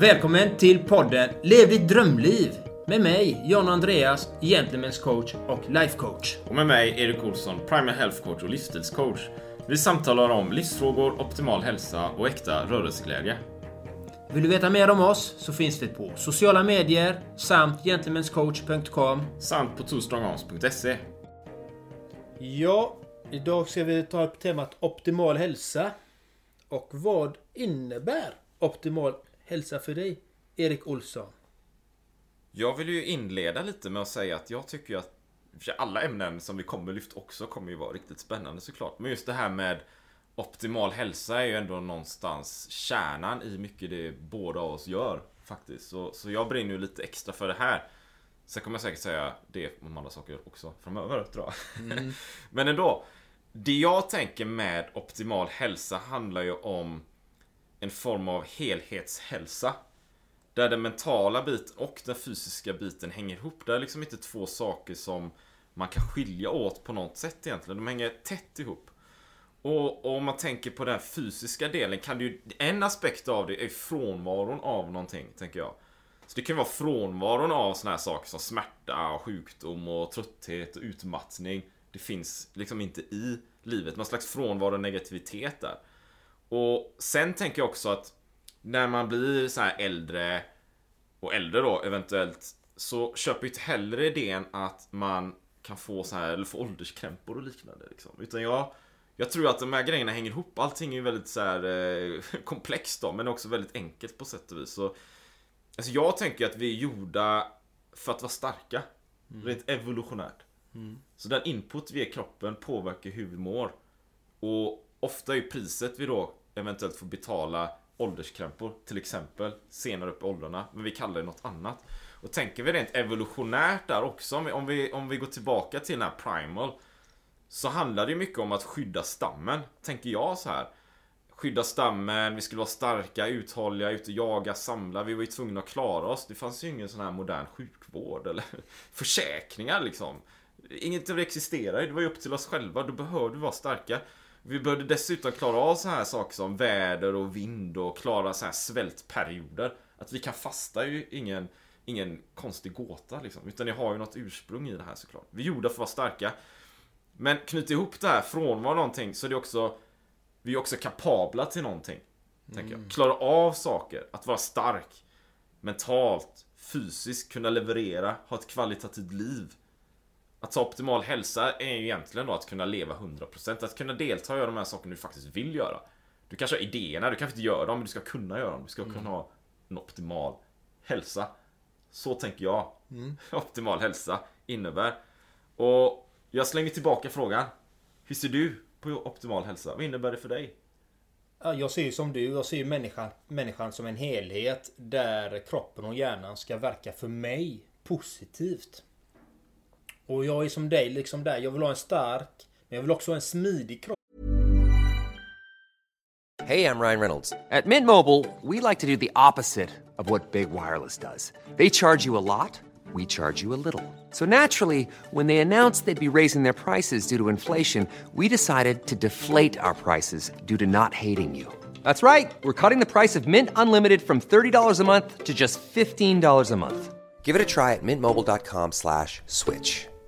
Välkommen till podden Lev ditt drömliv med mig, John Andreas, Gentlemen's coach och life coach. Och med mig, Erik Olsson, Primal Health Coach och livsstilscoach. Vi samtalar om livsfrågor, optimal hälsa och äkta rörelseglädje. Vill du veta mer om oss så finns vi på sociala medier samt gentlemanscoach.com Samt på twostrongarms.se. Ja, idag ska vi ta upp temat optimal hälsa. Och vad innebär optimal hälsa för dig, Erik Olsson? Jag vill ju inleda lite med att säga att jag tycker att för alla ämnen som vi kommer lyfta också kommer ju vara riktigt spännande såklart. Men just det här med optimal hälsa är ju ändå någonstans kärnan i mycket det båda av oss gör faktiskt. Så, så jag brinner ju lite extra för det här. Sen kommer jag säkert säga det om andra saker också framöver tror jag. Mm. Men ändå. Det jag tänker med optimal hälsa handlar ju om en form av helhetshälsa. Där den mentala biten och den fysiska biten hänger ihop. Det är liksom inte två saker som man kan skilja åt på något sätt egentligen. De hänger tätt ihop. Och, och om man tänker på den fysiska delen kan det ju... En aspekt av det är frånvaron av någonting, tänker jag. Så det kan vara frånvaron av såna här saker som smärta, sjukdom och trötthet och utmattning. Det finns liksom inte i livet. Någon slags frånvaro och negativitet där. Och sen tänker jag också att när man blir så här äldre och äldre då eventuellt så köper jag inte heller idén att man kan få så här eller få ålderskrämpor och liknande liksom. Utan jag jag tror att de här grejerna hänger ihop. Allting är ju väldigt så här, eh, komplext då, men också väldigt enkelt på sätt och vis. Så, alltså jag tänker att vi är gjorda för att vara starka. Mm. Rent evolutionärt. Mm. Så den input vi ger kroppen påverkar hur vi mår. Och ofta är priset vi då eventuellt få betala ålderskrämpor till exempel senare upp i åldrarna. Men vi kallar det något annat. Och tänker vi rent evolutionärt där också, om vi, om vi går tillbaka till den här primal. Så handlar det mycket om att skydda stammen, tänker jag så här. Skydda stammen, vi skulle vara starka, uthålliga, ute och jaga, samla. Vi var ju tvungna att klara oss. Det fanns ju ingen sån här modern sjukvård eller försäkringar liksom. Inget av det existerade, det var ju upp till oss själva. Då behövde vi vara starka. Vi behövde dessutom klara av så här saker som väder och vind och klara så här svältperioder. Att vi kan fasta är ju ingen, ingen konstig gåta liksom. Utan det har ju något ursprung i det här såklart. Vi är gjorda för att vara starka. Men knyta ihop det här frånvaro någonting så är det också Vi är också kapabla till någonting. Mm. Tänker jag. Mm. Klara av saker, att vara stark. Mentalt, fysiskt, kunna leverera, ha ett kvalitativt liv. Att ha optimal hälsa är ju egentligen då att kunna leva 100%. Att kunna delta och göra de här sakerna du faktiskt vill göra. Du kanske har idéerna, du kanske inte gör dem, men du ska kunna göra dem. Du ska mm. kunna ha en optimal hälsa. Så tänker jag. Mm. Optimal hälsa innebär. Och jag slänger tillbaka frågan. Hur ser du på optimal hälsa? Vad innebär det för dig? Jag ser ju som du, jag ser människan, människan som en helhet där kroppen och hjärnan ska verka för mig positivt. Och jag är som dig, liksom där. Jag vill ha en stark, men jag vill också ha en smidig kropp. Hej, jag Ryan Reynolds. At Mint Mobile, we like to do the opposite of what Big Wireless does. They charge you a lot. we charge you a little. So naturally, when they announced they'd be raising their prices due to inflation, we decided to deflate our prices due to not hating you. That's right. We're cutting the price of Mint Unlimited from $30 a month to just $15 a month. Give it a try at mintmobile.com slash switch.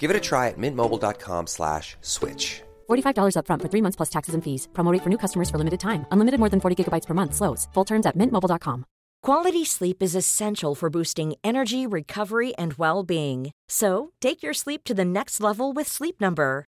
Give it a try at mintmobile.com slash switch. $45 upfront for three months plus taxes and fees. Promo for new customers for limited time. Unlimited more than 40 gigabytes per month. Slows. Full terms at mintmobile.com. Quality sleep is essential for boosting energy, recovery, and well-being. So, take your sleep to the next level with Sleep Number.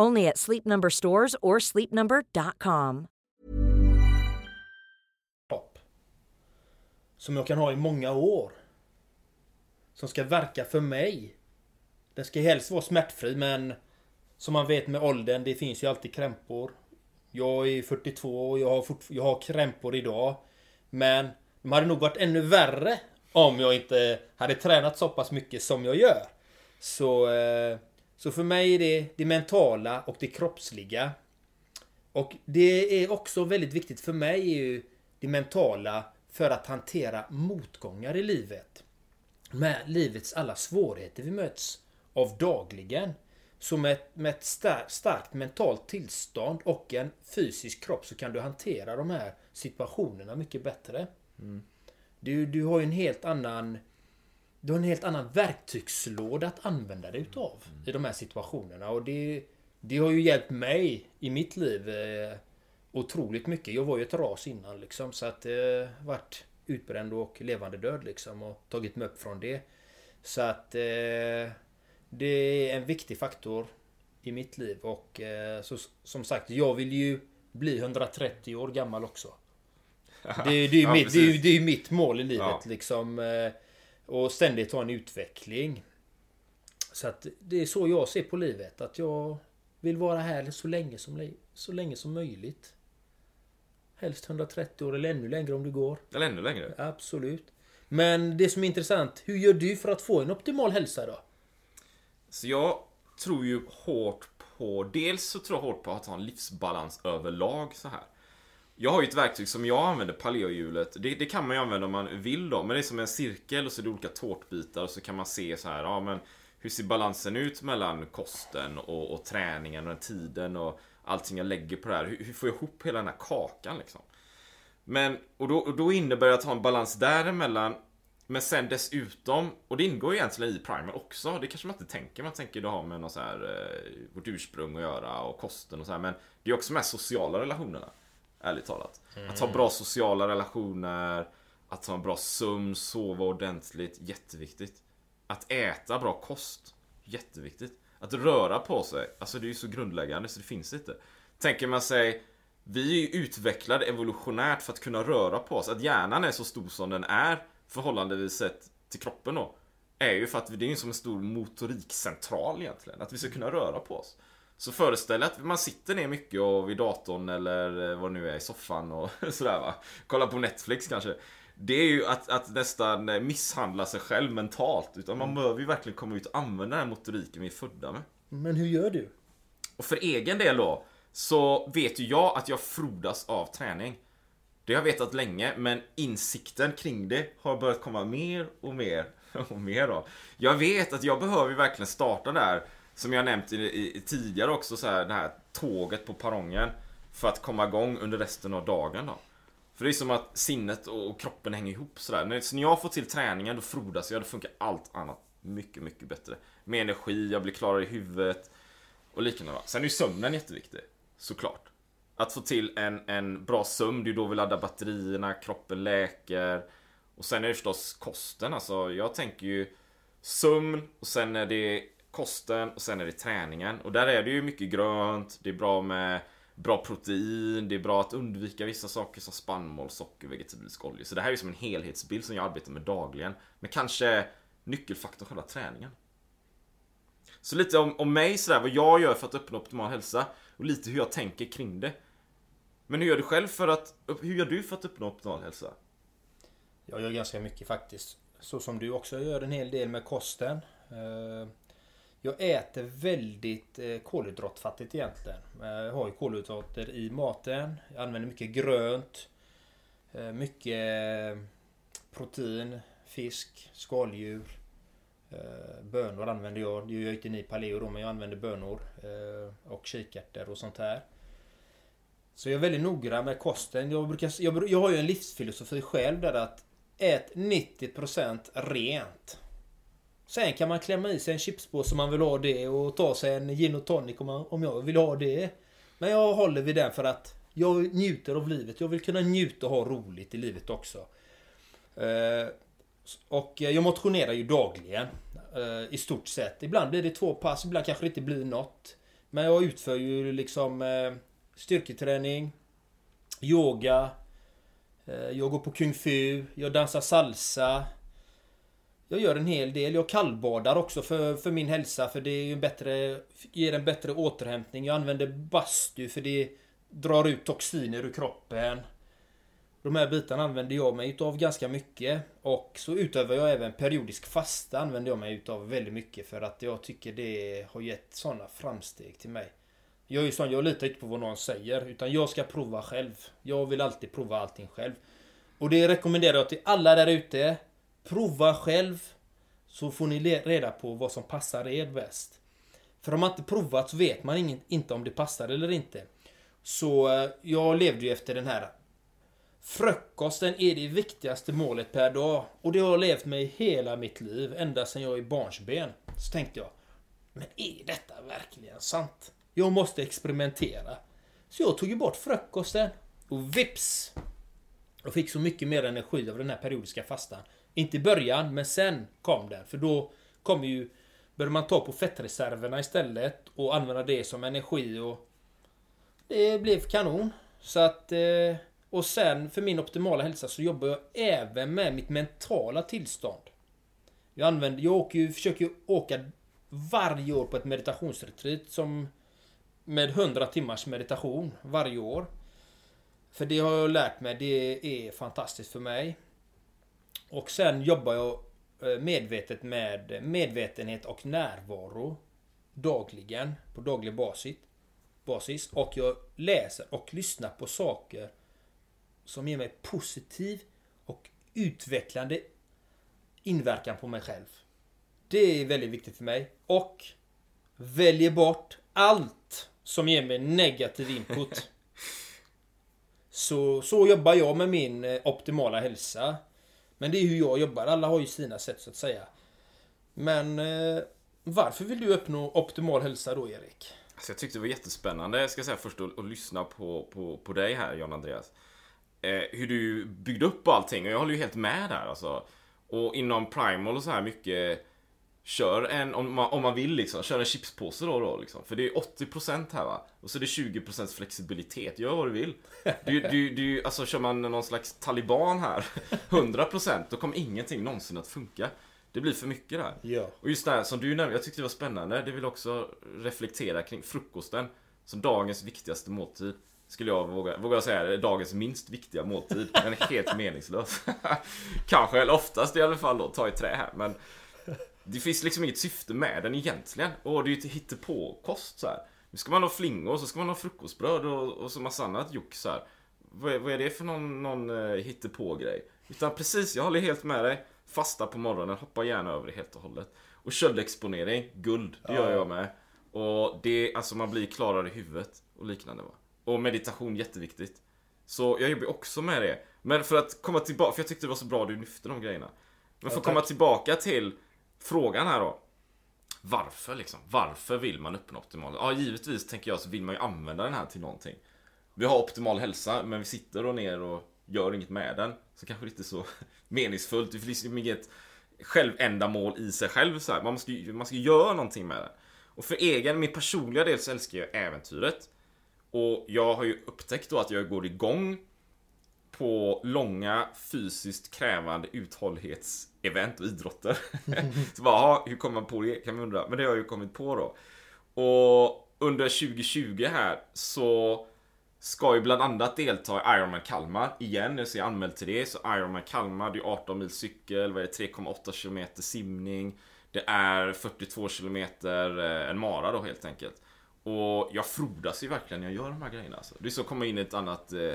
Only at Sleep Number stores or sleepnumber.com. Som jag kan ha i många år. Som ska verka för mig. Den ska helst vara smärtfri men som man vet med åldern, det finns ju alltid krämpor. Jag är 42 och jag har, jag har krämpor idag. Men de hade nog varit ännu värre om jag inte hade tränat så pass mycket som jag gör. Så, eh, så för mig är det det mentala och det kroppsliga. Och det är också väldigt viktigt för mig är ju det mentala för att hantera motgångar i livet. Med livets alla svårigheter vi möts av dagligen. Så med, med ett star, starkt mentalt tillstånd och en fysisk kropp så kan du hantera de här situationerna mycket bättre. Du, du har ju en helt annan du har en helt annan verktygslåda att använda dig utav i de här situationerna och det, det har ju hjälpt mig i mitt liv eh, otroligt mycket. Jag var ju ett ras innan liksom så att eh, vart utbränd och levande död liksom och tagit mig upp från det. Så att eh, det är en viktig faktor i mitt liv och eh, så, som sagt jag vill ju bli 130 år gammal också. Det, det, är ju Ja, mitt, det, är, det är mitt mål i livet Ja. liksom. eh, Och ständigt ha en utveckling. Så att det är så jag ser på livet. Att jag vill vara här så länge som, så länge som möjligt. Helst 130 år eller ännu längre om det går. Eller ännu längre. Absolut. Men det som är intressant, hur gör du för att få en optimal hälsa då? Så jag tror ju hårt på... Dels så tror jag hårt på att ha en livsbalans överlag så här. Jag har ju ett verktyg som jag använder, paleohjulet. Det, det kan man ju använda om man vill då, men det är som en cirkel och så är det olika tårtbitar och så kan man se så här, ja men hur ser balansen ut mellan kosten och, och träningen och den tiden och allting jag lägger på det här. Hur, hur får jag ihop hela den här kakan liksom? Men, och då, och då innebär det att ha en balans däremellan Men sen dessutom, och det ingår ju egentligen i primer också Det kanske man inte tänker, man tänker det har med något så här, eh, vårt ursprung att göra och kosten och så här Men det är också de här sociala relationerna Ärligt talat Att ha bra sociala relationer Att ha en bra sömn, sova ordentligt, jätteviktigt Att äta bra kost, jätteviktigt Att röra på sig, alltså det är ju så grundläggande så det finns inte Tänker man sig vi är ju utvecklade evolutionärt för att kunna röra på oss. Att hjärnan är så stor som den är förhållandevis sett till kroppen då. Är ju för att det är ju som en stor motorikcentral egentligen. Att vi ska kunna röra på oss. Så föreställ att man sitter ner mycket och vid datorn eller eh, vad det nu är i soffan och sådär va. Kollar på Netflix kanske. Det är ju att, att nästan misshandla sig själv mentalt. Utan man behöver ju verkligen komma ut och använda den här motoriken vi är födda med. Men hur gör du? Och för egen del då Så vet ju jag att jag frodas av träning Det har jag vetat länge men insikten kring det har börjat komma mer och mer och mer då Jag vet att jag behöver verkligen starta där som jag nämnt i, i, tidigare också så här, det här tåget på perrongen För att komma igång under resten av dagen då För det är som att sinnet och och kroppen hänger ihop sådär När- Så när jag får till träningen då frodas jag, då funkar allt annat mycket, mycket bättre Med energi, jag blir klarare i huvudet och liknande. va. Sen är ju sömnen jätteviktig. Såklart. Att få till en, en bra sömn, det är då vi laddar batterierna, kroppen läker. Och sen är det förstås kosten. Alltså jag tänker ju sömn och sen är det kosten och sen är det träningen. Och där är det ju mycket grönt, det är bra med bra protein, det är bra att undvika vissa saker som spannmål, socker, vegetabilisk olja. Så det här är ju som en helhetsbild som jag arbetar med dagligen. Men kanske nyckelfaktorn själva träningen. Så lite om, om mig sådär, vad jag gör för att uppnå optimal hälsa och lite hur jag tänker kring det. Men hur gör du själv för att, hur gör du för att uppnå optimal hälsa? Jag gör ganska mycket faktiskt. Så som du också gör en hel del med kosten. Eh, jag äter väldigt eh, kolhydratfattigt egentligen. Eh, jag har ju kolhydrater i maten. Jag använder mycket grönt. Eh, mycket protein, fisk, skaldjur. Bönor använder jag. Det gör jag inte ni paleo då, men jag använder bönor. Och kikärtor och sånt här. Så jag är väldigt noggrann med kosten. Jag, brukar, jag, jag har ju en livsfilosofi själv där att ät 90% rent. Sen kan man klämma i sig en chipspåse om man vill ha det och ta sig en gin och tonic om, man, om jag vill ha det. Men jag håller vid den för att jag njuter av livet. Jag vill kunna njuta och ha roligt i livet också. Eh, och jag motionerar ju dagligen. Eh, I stort sett. Ibland blir det två pass, ibland kanske det inte blir något. Men jag utför ju liksom eh, styrketräning, yoga, jag går på kung fu, jag dansar salsa. Jag gör en hel del. Jag kallbadar också för, för min hälsa för det är ju en bättre, ger en bättre återhämtning. Jag använder bastu för det drar ut toxiner ur kroppen. De här bitarna använder jag mig utav ganska mycket. Och så utövar jag även periodisk fasta använder jag mig utav väldigt mycket för att jag tycker det har gett sådana framsteg till mig. Jag är ju sån, jag litar inte på vad någon säger utan jag ska prova själv. Jag vill alltid prova allting själv. Och det rekommenderar jag till alla där ute. Prova själv. Så får ni reda på vad som passar er bäst. För om man inte provat så vet man inte om det passar eller inte. Så eh, jag levde ju efter den här Frukosten är det viktigaste målet per dag. Och det har jag levt med i hela mitt liv, ända sedan jag är barnsben. Så tänkte jag, men är detta verkligen sant? Jag måste experimentera. Så jag tog ju bort frukosten. Och vips! Jag fick så mycket mer energi av den här periodiska fastan. Inte i början, men sen kom den. För då kom ju... Började man ta på fettreserverna istället och använda det som energi och... Det blev kanon. Så att... Eh, och sen för min optimala hälsa så jobbar jag även med mitt mentala tillstånd. Jag använder, jag åker ju, försöker ju åka varje år på ett meditationsretreat som med 100 timmars meditation varje år. För det har jag lärt mig, det är fantastiskt för mig. Och sen jobbar jag eh, medvetet med medvetenhet och närvaro dagligen, på daglig basis. basis. Och jag läser och lyssnar på saker som ger mig positiv och utvecklande inverkan på mig själv. Det är väldigt viktigt för mig. Och väljer bort allt som ger mig negativ input. Så, så jobbar jag med min eh, optimala hälsa. Men det är hur jag jobbar. Alla har ju sina sätt så att säga. Men eh, varför vill du uppnå optimal hälsa då Erik? Alltså jag tyckte det var jättespännande, jag ska säga först, att, att lyssna på, på, på dig här John Andreas. Eh, hur du byggde upp allting och jag håller ju helt med där alltså. Och inom Primal och så här mycket Kör en, om man, om man vill liksom, kör en chipspåse då och då liksom. För det är 80% här va. Och så är det 20% flexibilitet, gör vad du vill. Du, du, du, alltså kör man någon slags taliban här, 100% då kommer ingenting någonsin att funka. Det blir för mycket där. Ja. Och just det här som du nämnde, jag tyckte det var spännande. Det vill också reflektera kring frukosten. Som dagens viktigaste måltid. Skulle jag våga, våga säga, det dagens minst viktiga måltid. Den är helt meningslös. Kanske, eller oftast i alla fall då, ta i trä här. Men det finns liksom inget syfte med den egentligen. Och det är ju ett hittepåkost så här. Nu ska man ha flingor, så ska man ha frukostbröd och, och så massa annat jox så här. Vad är, vad är det för någon, någon uh, hittepå-grej? Utan precis, jag håller helt med dig. Fasta på morgonen, hoppa gärna över det helt och hållet. Och köldexponering, guld, det gör jag med. Och det, alltså man blir klarare i huvudet och liknande va. Och meditation, jätteviktigt. Så jag jobbar också med det. Men för att komma tillbaka, för jag tyckte det var så bra du lyfte de grejerna. Men för att komma tillbaka till frågan här då. Varför liksom? Varför vill man uppnå optimal? Ja, givetvis tänker jag så vill man ju använda den här till någonting. Vi har optimal hälsa, men vi sitter och ner och gör inget med den. Så kanske det inte är så meningsfullt. Det finns ju liksom inget självändamål i sig själv så här. Man ska ju man ska ju göra någonting med det. Och för egen, min personliga del så älskar jag äventyret. Och jag har ju upptäckt då att jag går igång på långa fysiskt krävande uthållighetsevent och idrotter. så bara, aha, hur kommer man på det kan man undra. Men det har jag ju kommit på då. Och under 2020 här så ska ju bland annat delta i Ironman Kalmar igen. Jag ser anmäld till det. Så Ironman Kalmar, det är 18 mil cykel, vad är det, 3,8 km simning. Det är 42 km en mara då helt enkelt. Och jag frodas ju verkligen när jag gör de här grejerna. Alltså. Det är så att komma in i ett annat eh,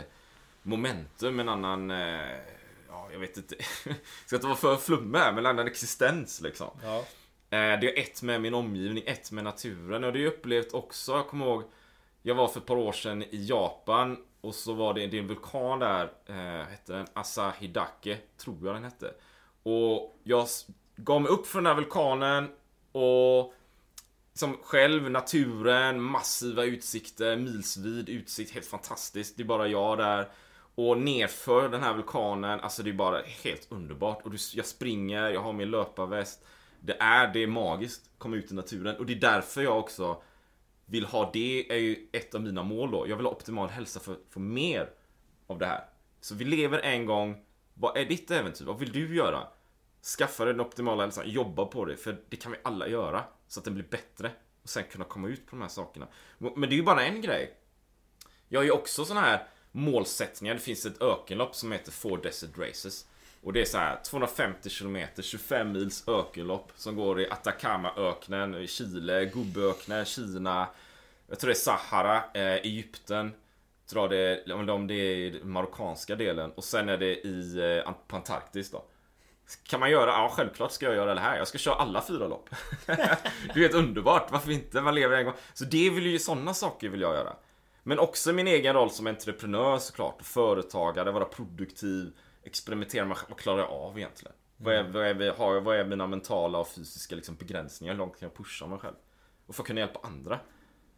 momentum, en annan... Eh, ja, jag vet inte. ska inte vara för flummig här, men en annan existens liksom. Ja. Eh, det är ett med min omgivning, ett med naturen. Och det har jag upplevt också. Jag kommer ihåg, jag var för ett par år sedan i Japan. Och så var det, det en vulkan där, eh, hette den Asahidake, tror jag den hette. Och jag gav mig upp från den här vulkanen och som själv, naturen, massiva utsikter, milsvid utsikt, helt fantastiskt. Det är bara jag där. Och nerför den här vulkanen, alltså det är bara helt underbart. Och jag springer, jag har min löparväst. Det är, det är magiskt, komma ut i naturen. Och det är därför jag också vill ha det, är ju ett av mina mål då. Jag vill ha optimal hälsa för att få mer av det här. Så vi lever en gång. Vad är ditt äventyr? Vad vill du göra? Skaffa dig den optimala hälsan, jobba på det. För det kan vi alla göra. Så att den blir bättre. Och sen kunna komma ut på de här sakerna. Men det är ju bara en grej. Jag är ju också sån här målsättningar. Det finns ett ökenlopp som heter Four Desert Races. Och det är så här 250 km, 25 mils ökenlopp som går i Atacamaöknen, i Chile, Gubbeöknen, Kina. Jag tror det är Sahara, eh, Egypten. Jag tror det är, om det är i den marockanska delen. Och sen är det i, eh, på Antarktis då. Kan man göra? Ja, självklart ska jag göra det här. Jag ska köra alla fyra lopp. det är helt underbart. Varför inte? Man lever en gång. Så det vill ju, sådana saker vill jag göra. Men också min egen roll som entreprenör såklart. Företagare, vara produktiv. Experimentera med vad klarar jag av egentligen? Mm. Vad, är, vad, är, har, vad är mina mentala och fysiska liksom, begränsningar? Hur långt kan jag pusha mig själv? Och för att kunna hjälpa andra.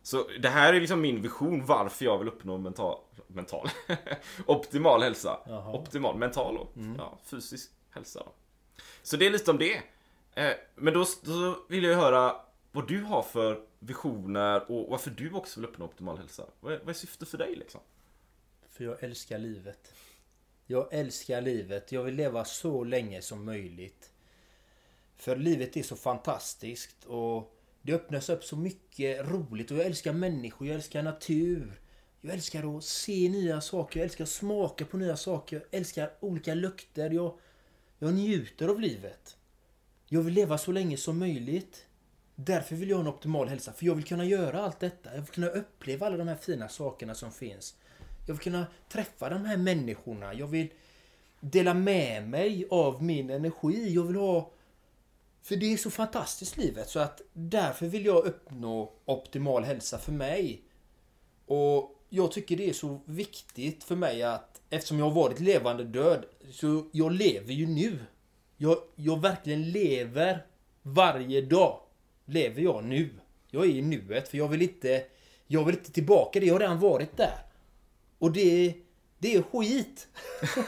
Så det här är liksom min vision varför jag vill uppnå mental, mental optimal hälsa. Jaha. Optimal, mental och mm. ja, fysisk hälsa. Då. Så det är lite om det. Eh, men då, då vill jag höra vad du har för visioner och varför du också vill uppnå optimal hälsa. Vad är, vad är syftet för dig liksom? För jag älskar livet. Jag älskar livet. Jag vill leva så länge som möjligt. För livet är så fantastiskt och det öppnas upp så mycket roligt och jag älskar människor, jag älskar natur. Jag älskar att se nya saker, jag älskar att smaka på nya saker, jag älskar olika lukter. Jag, jag njuter av livet. Jag vill leva så länge som möjligt. Därför vill jag ha en optimal hälsa. För jag vill kunna göra allt detta. Jag vill kunna uppleva alla de här fina sakerna som finns. Jag vill kunna träffa de här människorna. Jag vill dela med mig av min energi. Jag vill ha... För det är så fantastiskt livet så att därför vill jag uppnå optimal hälsa för mig. Och jag tycker det är så viktigt för mig att eftersom jag har varit levande död så jag lever ju nu. Jag, jag verkligen lever varje dag lever jag nu. Jag är i nuet för jag vill inte... Jag vill inte tillbaka det. Jag har redan varit där. Och det... Det är skit.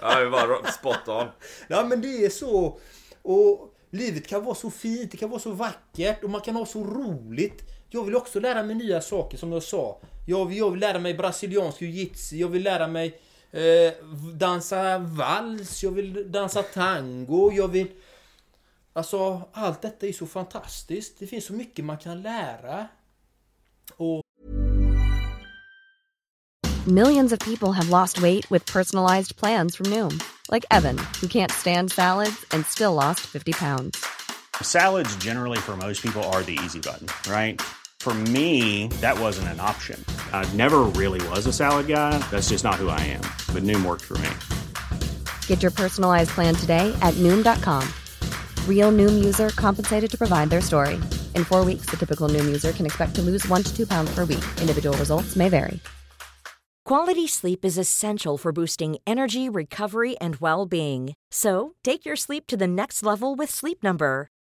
ja, det var spot on. Ja, men det är så. Och livet kan vara så fint, det kan vara så vackert och man kan ha så roligt. Jag vill också lära mig nya saker som jag sa. Jag vill, jag vill lära mig brasiliansk jiu-jitsu, jag vill lära mig eh, dansa vals, jag vill dansa tango, jag vill Alltså, allt detta är så fantastiskt. Det finns så mycket man kan lära. Och... Millions of people have lost weight with personalized plans from Noom. Like Evan, who can't stand salads and still lost 50 pounds. Salads generally for most people are the easy button, right? For me, that wasn't an option. I never really was a salad guy. That's just not who I am. But Noom worked for me. Get your personalized plan today at Noom.com. Real Noom user compensated to provide their story. In four weeks, the typical Noom user can expect to lose one to two pounds per week. Individual results may vary. Quality sleep is essential for boosting energy, recovery, and well being. So take your sleep to the next level with Sleep Number.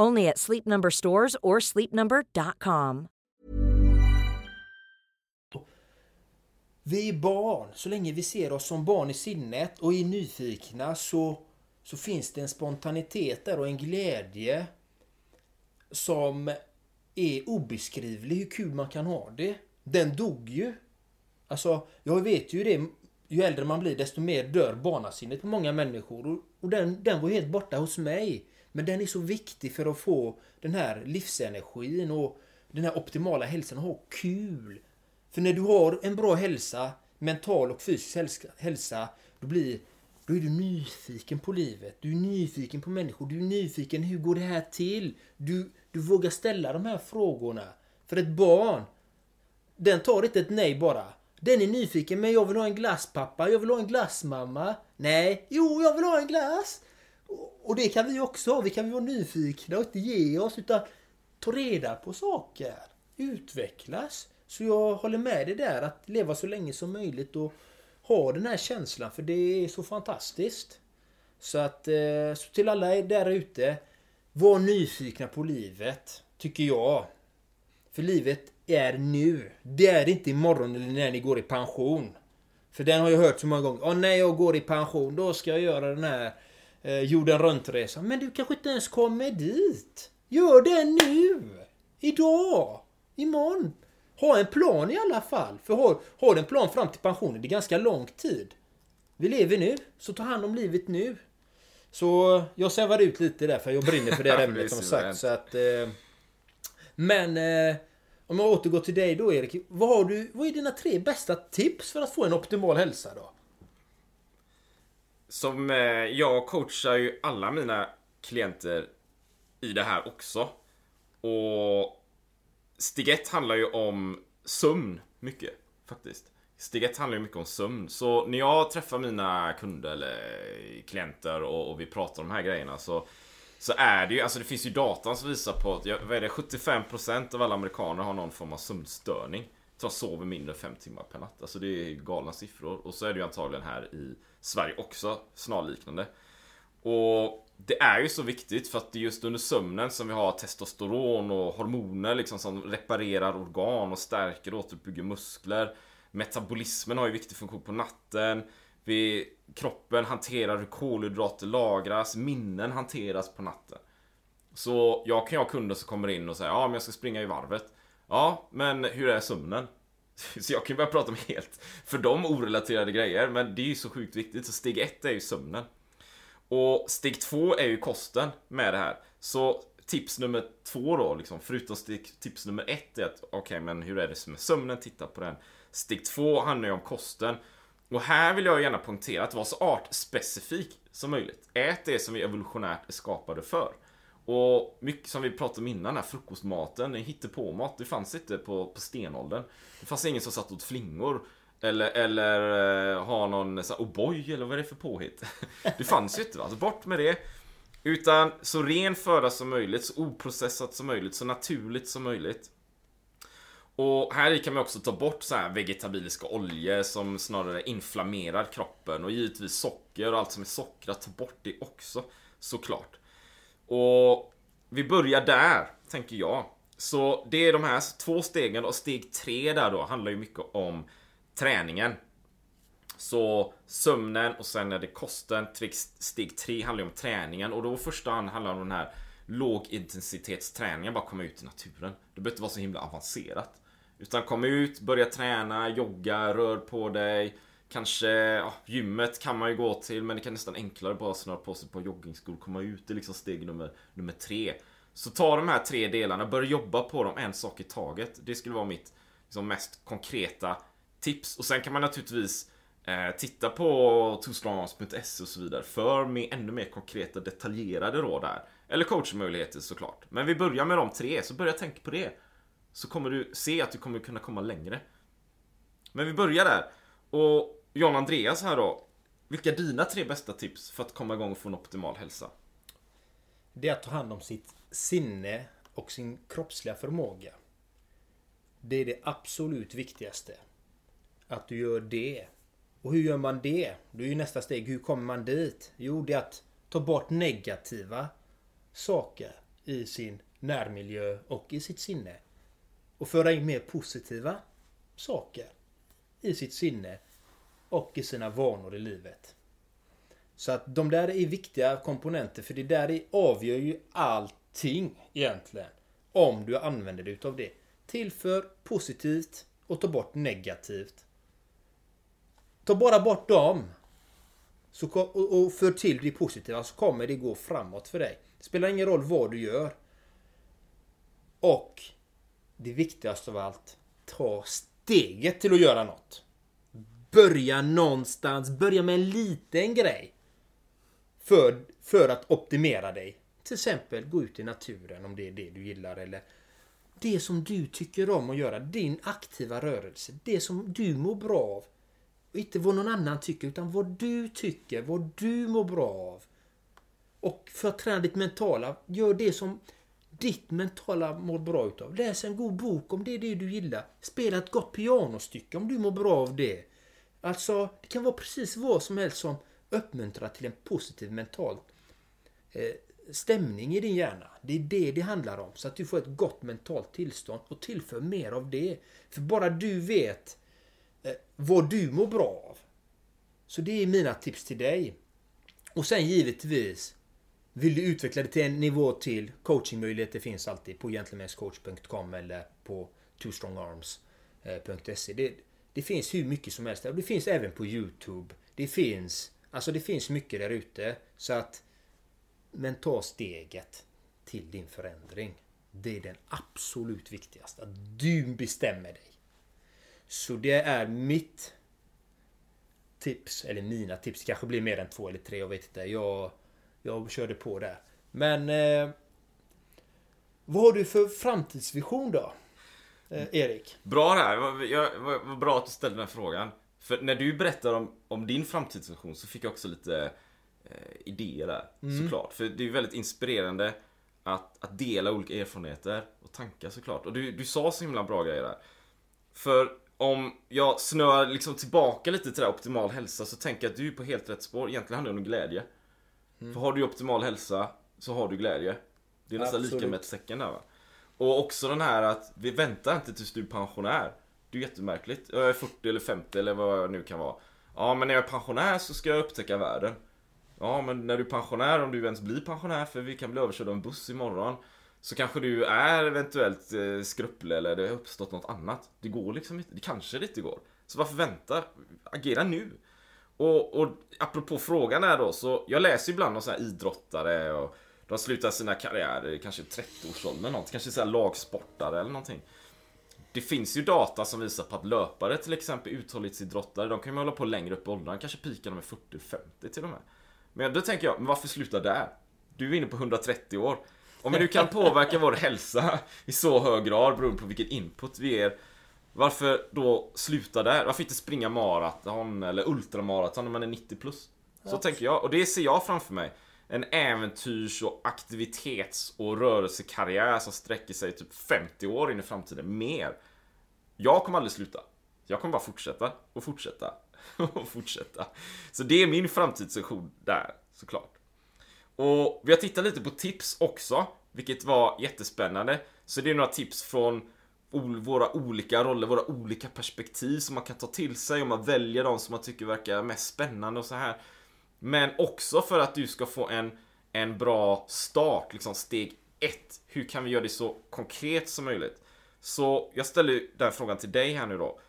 Only at Sleep Number stores or sleepnumber.com. Vi är barn. Så länge vi ser oss som barn i sinnet och är nyfikna så, så finns det en spontanitet där och en glädje som är obeskrivlig hur kul man kan ha det. Den dog ju. Alltså, jag vet ju det. Ju äldre man blir desto mer dör barnasinnet på många människor. Och, och den, den var helt borta hos mig. Men den är så viktig för att få den här livsenergin och den här optimala hälsan och ha kul. För när du har en bra hälsa, mental och fysisk hälsa, då blir då är du nyfiken på livet, du är nyfiken på människor, du är nyfiken hur går det här till? Du, du vågar ställa de här frågorna. För ett barn, den tar inte ett nej bara. Den är nyfiken, men jag vill ha en glasspappa, jag vill ha en glassmamma. Nej, jo, jag vill ha en glass. Och- det kan vi också ha. Vi kan vara nyfikna och inte ge oss utan ta reda på saker. Utvecklas. Så jag håller med dig där att leva så länge som möjligt och ha den här känslan för det är så fantastiskt. Så att eh, så till alla er där ute. Var nyfikna på livet. Tycker jag. För livet är nu. Det är inte imorgon eller när ni går i pension. För den har jag hört så många gånger. Åh, när jag går i pension då ska jag göra den här eh, jorden runt-resan. Men du kanske inte ens kommer dit. Gör det nu! Idag! Imorgon! Ha en plan i alla fall. För har, har du en plan fram till pensionen, det är ganska lång tid. Vi lever nu, så ta hand om livet nu. Så jag svävar ut lite där för jag brinner för det här ämnet som sagt. Så att, eh, men eh, om jag återgår till dig då Erik. Vad, har du, vad är dina tre bästa tips för att få en optimal hälsa då? Som eh, jag coachar ju alla mina klienter i det här också. Och Steg 1 handlar ju om sömn mycket faktiskt. Steg 1 handlar ju mycket om sömn. Så när jag träffar mina kunder eller klienter och, och vi pratar om de här grejerna så så är det ju, alltså det finns ju datan som visar på att, vad är det, 75% av alla amerikaner har någon form av sömnstörning. Som sover mindre än 5 timmar per natt. Alltså det är galna siffror. Och så är det ju antagligen här i Sverige också snarliknande. Och det är ju så viktigt för att det är just under sömnen som vi har testosteron och hormoner liksom som reparerar organ och stärker och återuppbygger muskler. Metabolismen har ju viktig funktion på natten. Vi, kroppen hanterar hur kolhydrater lagras, minnen hanteras på natten. Så jag kan ha kunder som kommer in och säger ja men jag ska springa i varvet. Ja, men hur är sömnen? Så jag kan ju börja prata om helt för dem orelaterade grejer, men det är ju så sjukt viktigt. Så steg ett är ju sömnen. Och steg två är ju kosten med det här. Så tips nummer två då, liksom, förutom steg, tips nummer ett är att okej, okay, men hur är det med sömnen? Titta på den. Steg två handlar ju om kosten. Och här vill jag gärna poängtera att vara så artspecifik som möjligt. Ät det som vi evolutionärt är skapade för. Och mycket som vi pratade om innan, här frukostmaten, hittepåmat. Det fanns inte på, på stenåldern. Det fanns ingen som satt åt flingor. Eller, eller eh, ha någon så här, O'boy eller vad är det för påhitt? Det fanns ju inte va, alltså bort med det. Utan så ren föda som möjligt, så oprocessat som möjligt, så naturligt som möjligt. Och här kan man också ta bort så här vegetabiliska oljor som snarare inflammerar kroppen och givetvis socker och allt som är sockrat, ta bort det också. Såklart. Och vi börjar där, tänker jag. Så det är de här två stegen och steg tre där då handlar ju mycket om träningen. Så sömnen och sen är det kosten. Steg tre handlar ju om träningen och då i första hand handlar det om den här lågintensitetsträningen, bara komma ut i naturen. Det behöver inte vara så himla avancerat. Utan kom ut, börja träna, jogga, rör på dig. Kanske, ja, gymmet kan man ju gå till men det kan nästan enklare bara snöra på sig på joggingskor och komma ut. Det är liksom steg nummer, nummer tre. Så ta de här tre delarna, börja jobba på dem en sak i taget. Det skulle vara mitt liksom, mest konkreta tips. Och sen kan man naturligtvis eh, titta på twostrongarms.se och så vidare för med ännu mer konkreta detaljerade råd där. Eller coachmöjligheter såklart. Men vi börjar med de tre, så börja tänka på det. Så kommer du se att du kommer kunna komma längre. Men vi börjar där. Och John Andreas här då. Vilka är dina tre bästa tips för att komma igång och få en optimal hälsa? Det är att ta hand om sitt sinne och sin kroppsliga förmåga. Det är det absolut viktigaste. Att du gör det. Och hur gör man det? Då är ju nästa steg, hur kommer man dit? Jo, det är att ta bort negativa saker i sin närmiljö och i sitt sinne. Och föra in mer positiva saker i sitt sinne och i sina vanor i livet. Så att de där är viktiga komponenter för det där avgör ju allting egentligen. Om du använder dig utav det. Tillför positivt och ta bort negativt. Ta bara bort dem. Så, och för till det positiva så kommer det gå framåt för dig. Det spelar ingen roll vad du gör. Och det viktigaste av allt, ta steget till att göra något. Börja någonstans, börja med en liten grej. För, för att optimera dig. Till exempel gå ut i naturen om det är det du gillar eller det som du tycker om att göra, din aktiva rörelse, det som du mår bra av. Och inte vad någon annan tycker, utan vad du tycker, vad du mår bra av. Och för att träna ditt mentala, gör det som ditt mentala mår bra utav. Läs en god bok om det är det du gillar. Spela ett gott pianostycke om du mår bra av det. Alltså, det kan vara precis vad som helst som uppmuntrar till en positiv mental eh, stämning i din hjärna. Det är det det handlar om. Så att du får ett gott mentalt tillstånd och tillför mer av det. För bara du vet eh, vad du mår bra av. Så det är mina tips till dig. Och sen givetvis vill du utveckla det till en nivå till, coachingmöjligheter finns alltid på gentlemanscoach.com eller på twostrongarms.se. Eh, det, det finns hur mycket som helst. Det finns även på Youtube. Det finns, alltså det finns mycket där ute. Så att, men ta steget till din förändring. Det är den absolut viktigaste. Att du bestämmer dig. Så det är mitt tips, eller mina tips. kanske blir mer än två eller tre, jag vet inte. Jag jag körde på där. Men... Eh, vad har du för framtidsvision då? Eh, Erik? Bra där. Vad, vad, bra att du ställde den här frågan. För när du berättar om, om din framtidsvision så fick jag också lite eh, idéer där. Mm. Såklart. För det är väldigt inspirerande att, att dela olika erfarenheter och tankar såklart. Och du, du sa så himla bra grejer där. För om jag snöar liksom tillbaka lite till det här optimal hälsa så tänker jag att du är på helt rätt spår. Egentligen handlar det om glädje. Mm. För har du optimal hälsa så har du glädje. Det är nästan lika med ett säcken där va. Och också den här att vi väntar inte tills du är pensionär. Det är jättemärkligt. Jag är 40 eller 50 eller vad jag nu kan vara. Ja men när jag är pensionär så ska jag upptäcka världen. Ja men när du är pensionär, om du ens blir pensionär för vi kan bli överkörda av en buss imorgon. Så kanske du är eventuellt eh, skrupplig eller det har uppstått något annat. Det går liksom inte. Det kanske det inte går. Så varför vänta? Agera nu. Och, och apropå frågan här då, så jag läser ibland om så här idrottare och de slutar sina karriärer kanske 30-årsåldern något, kanske så lagsportare eller någonting. Det finns ju data som visar på att löpare till exempel, uthållighetsidrottare, de kan ju hålla på längre upp i åldern, kanske pikar de är 40-50 till och med. Men då tänker jag, men varför sluta där? Du är inne på 130 år. Om du kan påverka vår hälsa i så hög grad beroende på vilken input vi ger varför då sluta där? Varför inte springa maraton eller ultramaraton när man är 90 plus? Så ja. tänker jag, och det ser jag framför mig. En äventyrs och aktivitets och rörelsekarriär som sträcker sig typ 50 år in i framtiden, mer. Jag kommer aldrig sluta. Jag kommer bara fortsätta och fortsätta och fortsätta. Så det är min framtidsvision där, såklart. Och vi har tittat lite på tips också, vilket var jättespännande. Så det är några tips från våra olika roller, våra olika perspektiv som man kan ta till sig om man väljer de som man tycker verkar mest spännande och så här. Men också för att du ska få en, en bra start, liksom steg ett. Hur kan vi göra det så konkret som möjligt? Så jag ställer den frågan till dig här nu då.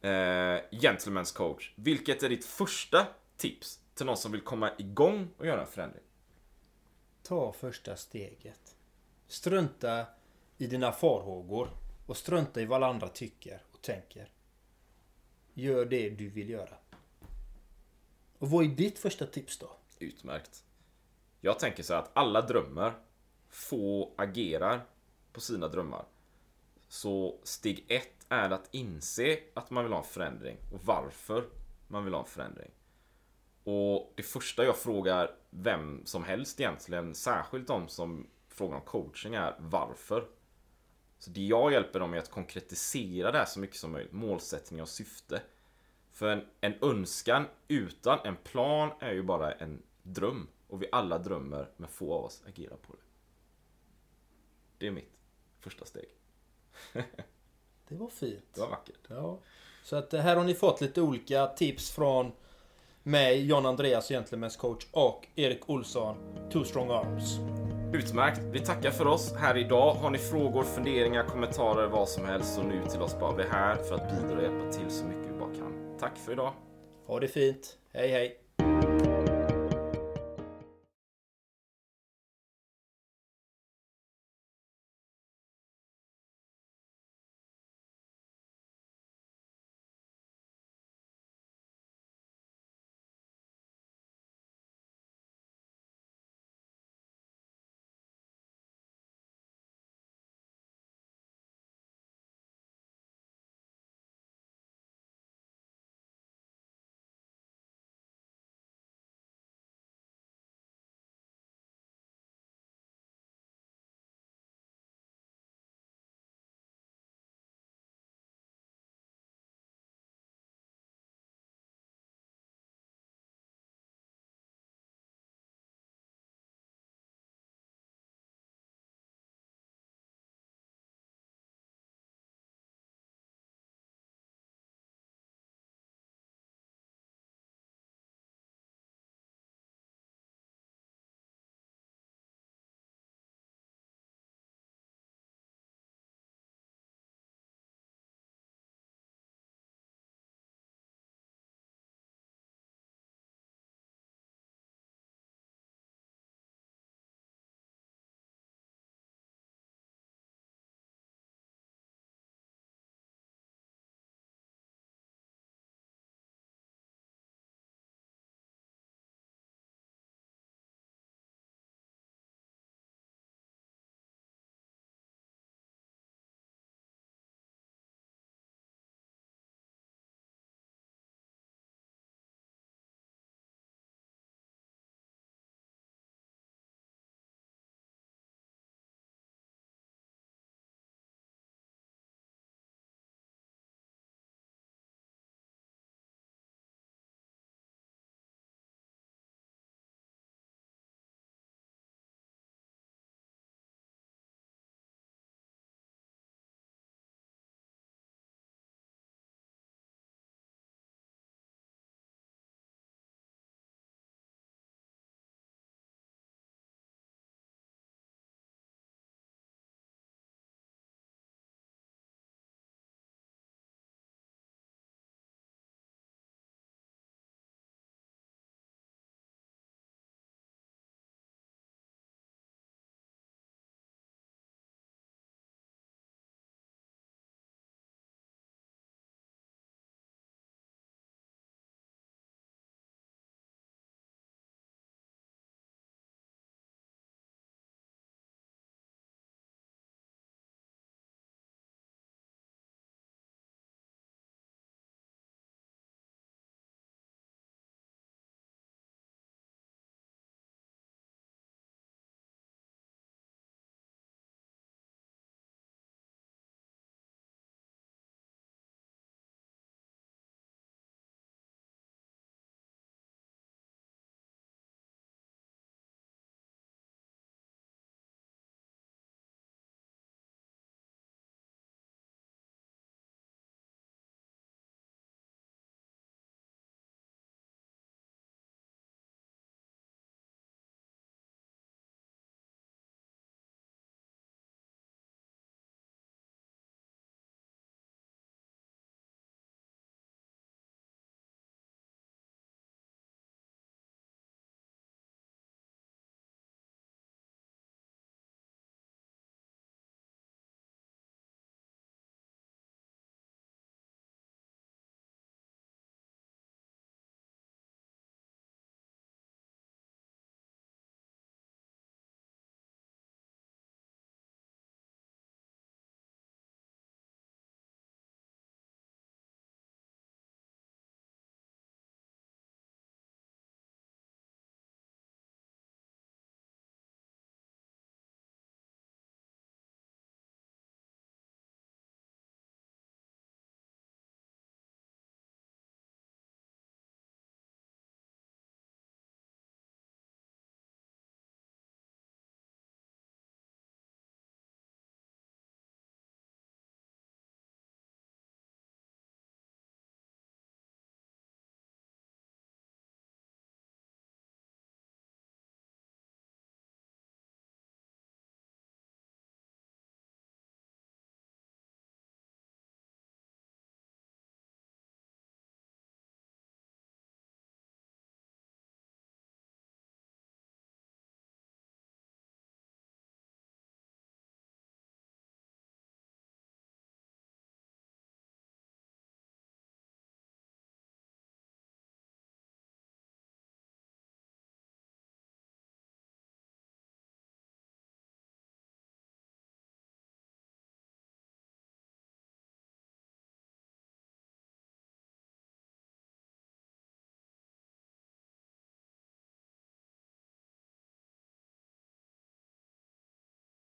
Eh, Gentleman's coach. Vilket är ditt första tips till någon som vill komma igång och göra en förändring? Ta första steget. Strunta i dina farhågor. Och strunta i vad alla andra tycker och tänker. Gör det du vill göra. Och vad är ditt första tips då? Utmärkt. Jag tänker så att alla drömmer. Få agerar på sina drömmar. Så steg ett är att inse att man vill ha en förändring och varför man vill ha en förändring. Och det första jag frågar vem som helst egentligen, särskilt de som frågar om coaching, är varför så det jag hjälper dem är att konkretisera det här så mycket som möjligt. Målsättning och syfte. För en, en önskan utan en plan är ju bara en dröm. Och vi alla drömmer, men få av oss agerar på det. Det är mitt första steg. det var fint. Det var vackert. Ja. Så att här har ni fått lite olika tips från mig, John Andreas, Gentlemen's coach och Erik Olsson, Two Strong Arms. Utmärkt. Vi tackar för oss här idag. Har ni frågor, funderingar, kommentarer, vad som helst så nu till oss bara. Vi är här för att bidra och hjälpa till så mycket. Tack för idag. Ha det fint. Hej hej.